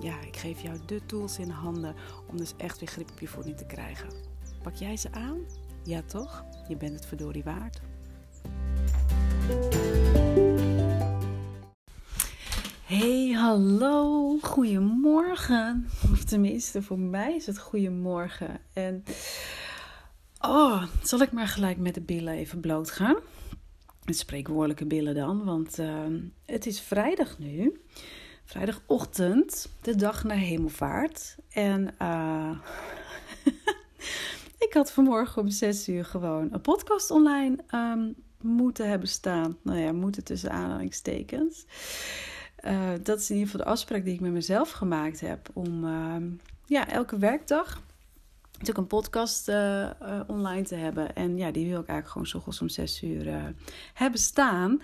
ja, ik geef jou de tools in handen om dus echt weer grip op je voeding te krijgen. Pak jij ze aan? Ja toch? Je bent het verdorie waard. Hey, hallo, goedemorgen. Of tenminste, voor mij is het goedemorgen. En oh, zal ik maar gelijk met de billen even bloot gaan? Spreekwoordelijke billen dan, want uh, het is vrijdag nu vrijdagochtend, de dag na hemelvaart. En uh, ik had vanmorgen om 6 uur gewoon een podcast online um, moeten hebben staan. Nou ja, moeten tussen aanhalingstekens. Uh, dat is in ieder geval de afspraak die ik met mezelf gemaakt heb. Om uh, ja, elke werkdag natuurlijk een podcast uh, online te hebben. En ja, die wil ik eigenlijk gewoon s om 6 uur hebben staan.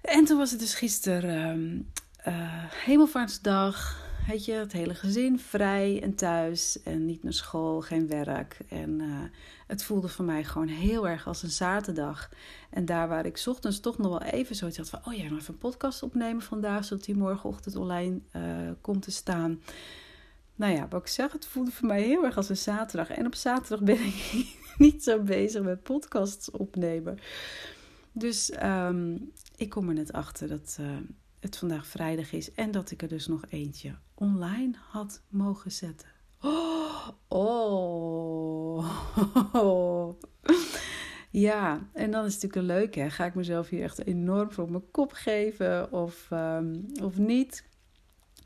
En toen was het dus gisteren ehm, uh, hemelvaartsdag. Weet je, het hele gezin vrij en thuis. En niet naar school, geen werk. En uh, het voelde voor mij gewoon heel erg als een zaterdag. En daar waar ik ochtends toch nog wel even zoiets had van... oh ja, nog even een podcast opnemen vandaag... zodat die morgenochtend online uh, komt te staan. Nou ja, wat ik zeg, het voelde voor mij heel erg als een zaterdag. En op zaterdag ben ik niet zo bezig met podcasts opnemen. Dus um, ik kom er net achter dat het vandaag vrijdag is en dat ik er dus nog eentje online had mogen zetten. Oh, oh. Ja, en dan is natuurlijk een leuke. Ga ik mezelf hier echt enorm voor mijn kop geven of, um, of niet?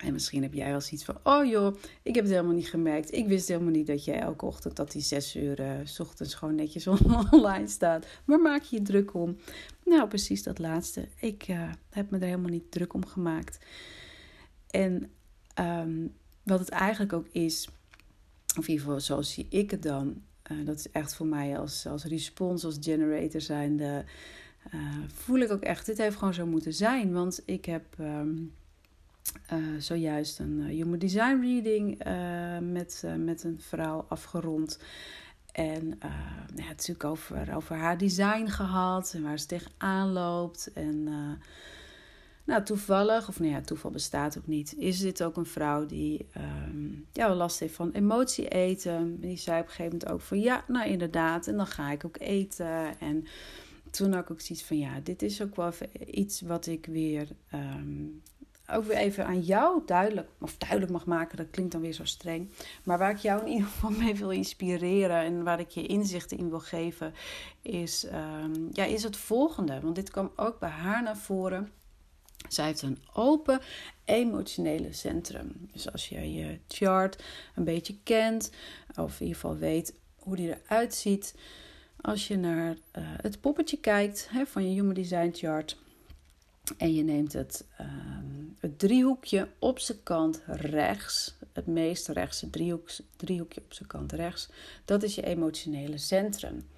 En misschien heb jij wel zoiets van: oh joh, ik heb het helemaal niet gemerkt. Ik wist helemaal niet dat jij elke ochtend dat die zes uur uh, s ochtends gewoon netjes online staat. Waar maak je je druk om? Nou, precies dat laatste. Ik uh, heb me er helemaal niet druk om gemaakt. En um, wat het eigenlijk ook is, of in ieder geval zo zie ik het dan. Uh, dat is echt voor mij als, als respons, als generator zijnde. voel ik ook echt, dit heeft gewoon zo moeten zijn. Want ik heb. Um, uh, zojuist een uh, Human Design Reading uh, met, met een vrouw afgerond. En ja, natuurlijk over, over haar design gehad en waar ze tegenaan loopt. En nou, toevallig, of nou ja, toeval bestaat ook niet, is dit ook een vrouw die um, ja, last heeft van emotie eten. Die zei op een gegeven moment ook van ja, nou inderdaad, en dan ga ik ook eten. En toen had ik ook zoiets van ja, dit is ook wel iets wat ik weer um, ook weer even aan jou duidelijk, of duidelijk mag maken, dat klinkt dan weer zo streng. Maar waar ik jou in ieder geval mee wil inspireren en waar ik je inzichten in wil geven, is, um, ja, is het volgende. Want dit kwam ook bij haar naar voren. Zij heeft een open emotionele centrum. Dus als je je chart een beetje kent, of in ieder geval weet hoe die eruit ziet. Als je naar uh, het poppetje kijkt hè, van je Human Design chart, en je neemt het, um, het driehoekje op zijn kant rechts, het meest rechtse driehoek, driehoekje op zijn kant rechts, dat is je emotionele centrum.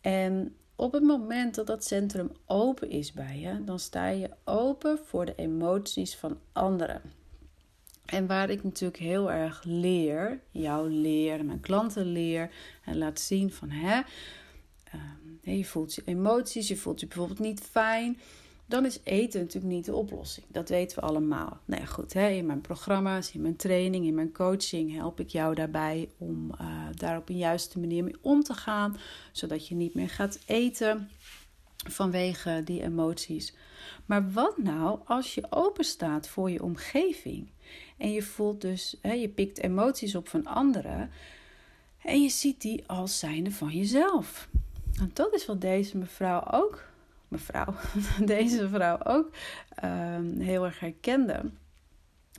En op het moment dat dat centrum open is bij je, dan sta je open voor de emoties van anderen. En waar ik natuurlijk heel erg leer, jou leer, mijn klanten leer en laat zien van hè, um, je voelt je emoties, je voelt je bijvoorbeeld niet fijn dan is eten natuurlijk niet de oplossing. Dat weten we allemaal. Nou ja, goed, hè, in mijn programma's, in mijn training, in mijn coaching help ik jou daarbij om uh, daar op een juiste manier mee om te gaan, zodat je niet meer gaat eten vanwege die emoties. Maar wat nou als je open staat voor je omgeving en je voelt dus, hè, je pikt emoties op van anderen en je ziet die als zijnde van jezelf? En dat is wat deze mevrouw ook mevrouw, deze vrouw ook ehm, heel erg herkende.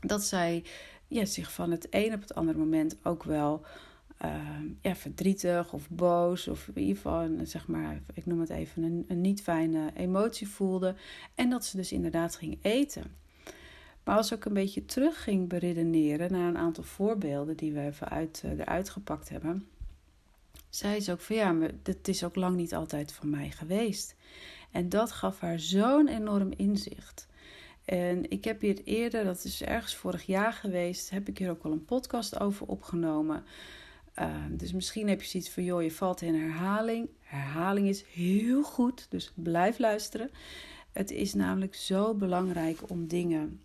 Dat zij ja, zich van het een op het andere moment ook wel uh, ja, verdrietig of boos. Of in ieder geval, zeg maar, ik noem het even een, een niet fijne emotie voelde. En dat ze dus inderdaad ging eten. Maar als ik een beetje terug ging beredeneren naar een aantal voorbeelden die we even uit, uh, eruit gepakt hebben, zei ze ook van ja, maar is ook lang niet altijd van mij geweest. En dat gaf haar zo'n enorm inzicht. En ik heb hier eerder, dat is ergens vorig jaar geweest, heb ik hier ook al een podcast over opgenomen. Uh, dus misschien heb je zoiets van, joh, je valt in herhaling. Herhaling is heel goed, dus blijf luisteren. Het is namelijk zo belangrijk om dingen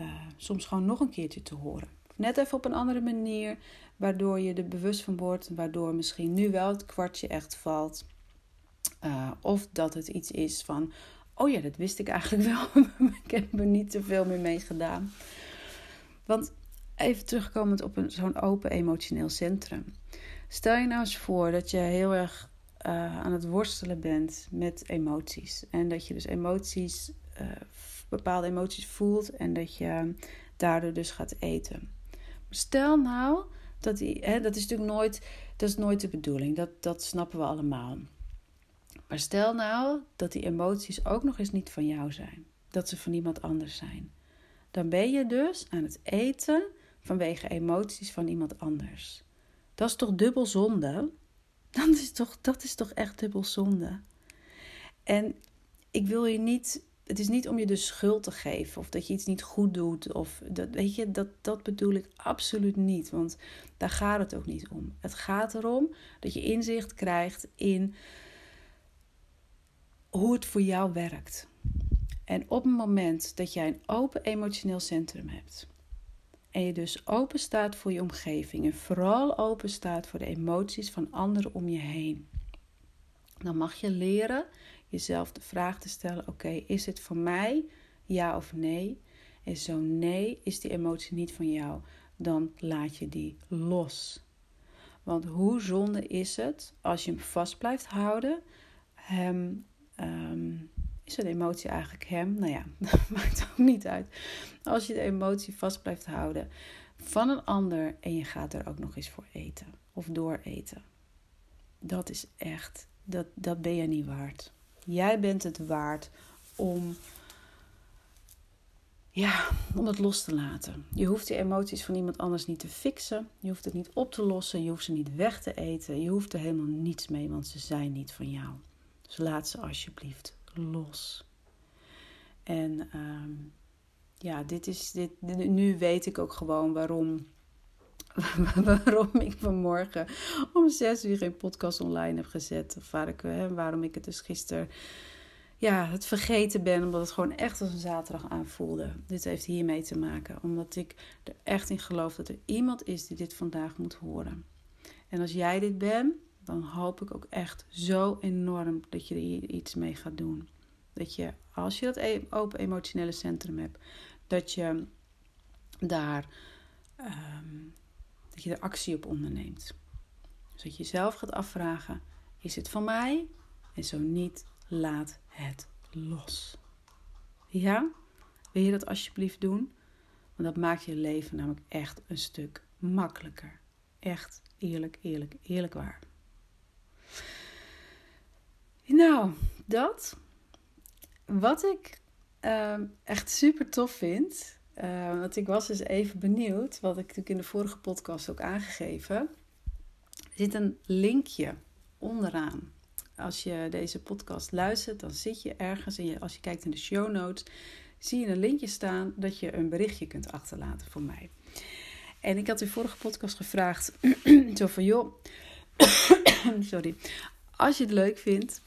uh, soms gewoon nog een keertje te horen. Net even op een andere manier, waardoor je er bewust van wordt, waardoor misschien nu wel het kwartje echt valt. Uh, of dat het iets is van, oh ja, dat wist ik eigenlijk wel, ik heb er niet zoveel meer mee gedaan. Want even terugkomend op zo'n open emotioneel centrum. Stel je nou eens voor dat je heel erg uh, aan het worstelen bent met emoties. En dat je dus emoties, uh, bepaalde emoties voelt en dat je daardoor dus gaat eten. Stel nou dat die, hè, dat is natuurlijk nooit, dat is nooit de bedoeling. Dat, dat snappen we allemaal. Maar stel nou dat die emoties ook nog eens niet van jou zijn. Dat ze van iemand anders zijn. Dan ben je dus aan het eten vanwege emoties van iemand anders. Dat is toch dubbel zonde? Dat is toch, dat is toch echt dubbel zonde? En ik wil je niet. Het is niet om je de schuld te geven of dat je iets niet goed doet. Of dat, weet je, dat, dat bedoel ik absoluut niet. Want daar gaat het ook niet om. Het gaat erom dat je inzicht krijgt in hoe het voor jou werkt. En op het moment dat jij een open emotioneel centrum hebt, en je dus open staat voor je omgeving en vooral open staat voor de emoties van anderen om je heen, dan mag je leren jezelf de vraag te stellen: oké, is het voor mij ja of nee? En zo nee, is die emotie niet van jou, dan laat je die los. Want hoe zonde is het als je hem vast blijft houden, um, is een emotie eigenlijk hem? Nou ja, dat maakt ook niet uit. Als je de emotie vast blijft houden van een ander en je gaat er ook nog eens voor eten of door eten. Dat is echt, dat, dat ben je niet waard. Jij bent het waard om, ja, om het los te laten. Je hoeft die emoties van iemand anders niet te fixen. Je hoeft het niet op te lossen. Je hoeft ze niet weg te eten. Je hoeft er helemaal niets mee, want ze zijn niet van jou. Dus laat ze alsjeblieft los. En uh, ja, dit is, dit, nu weet ik ook gewoon waarom, waarom ik vanmorgen om zes uur geen podcast online heb gezet. Of hè, waarom ik het dus gisteren ja, het vergeten ben, omdat het gewoon echt als een zaterdag aanvoelde. Dit heeft hiermee te maken, omdat ik er echt in geloof dat er iemand is die dit vandaag moet horen. En als jij dit bent, dan hoop ik ook echt zo enorm dat je er iets mee gaat doen. Dat je, als je dat e-, open emotionele centrum hebt, dat je daar um, dat je er actie op onderneemt. Dus dat je jezelf gaat afvragen: is het van mij? En zo niet, laat het los. Ja? Wil je dat alsjeblieft doen? Want dat maakt je leven namelijk echt een stuk makkelijker. Echt eerlijk, eerlijk, eerlijk waar. Nou, dat. Wat ik uh, echt super tof vind. Uh, want ik was dus even benieuwd. Wat ik natuurlijk in de vorige podcast ook aangegeven. Er zit een linkje onderaan. Als je deze podcast luistert, dan zit je ergens. En als je kijkt in de show notes, zie je een linkje staan dat je een berichtje kunt achterlaten voor mij. En ik had in de vorige podcast gevraagd: zo van joh. sorry als je het leuk vindt,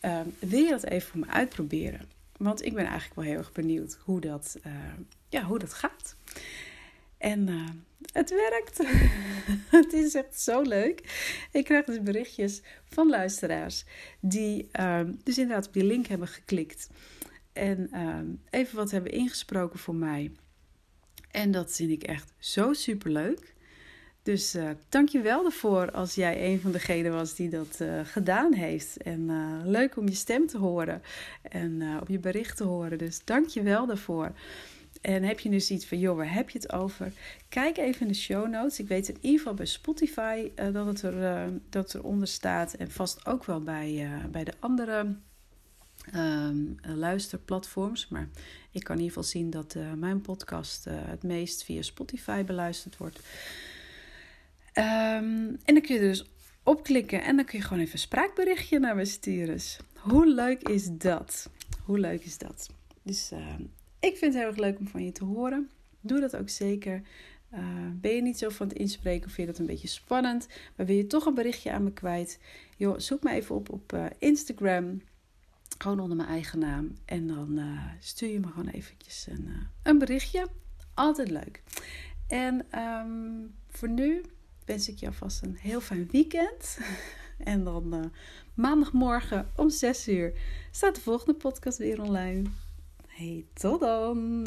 uh, wil je dat even voor me uitproberen? Want ik ben eigenlijk wel heel erg benieuwd hoe dat, uh, ja, hoe dat gaat. En uh, het werkt. het is echt zo leuk. Ik krijg dus berichtjes van luisteraars die ehm, dus inderdaad op die link hebben geklikt. En ehm, even wat hebben ingesproken voor mij. En dat vind ik echt zo super leuk. Dus uh, dank je wel ervoor als jij een van degenen was die dat uh, gedaan heeft. En uh, leuk om je stem te horen en op je bericht te horen. Dus dank je wel daarvoor. En heb je nu zoiets van, joh, waar heb je het over? Kijk even in de show notes. Ik weet in ieder geval bij Spotify dat, het er, dat eronder staat. En vast ook wel bij, bij de andere ehm, luisterplatforms. Maar ik kan in ieder geval zien dat mijn podcast het meest via Spotify beluisterd wordt. Ehm, en dan kun je dus opklikken en dan kun je gewoon even een spraakberichtje naar me sturen. Hoe leuk is dat? Hoe leuk is dat? Dus uh, ik vind het heel erg leuk om van je te horen. Doe dat ook zeker. Uh, ben je niet zo van het inspreken of vind je dat een beetje spannend? Maar wil je toch een berichtje aan me kwijt? Joh, zoek me even op op uh, Instagram. Gewoon onder mijn eigen naam. En dan uh, stuur je me gewoon eventjes een, een berichtje. Altijd leuk. En voor nu wens ik je alvast een heel fijn weekend. En dan uh, maandagmorgen om 6 uur staat de volgende podcast weer online. Hey, tot dan!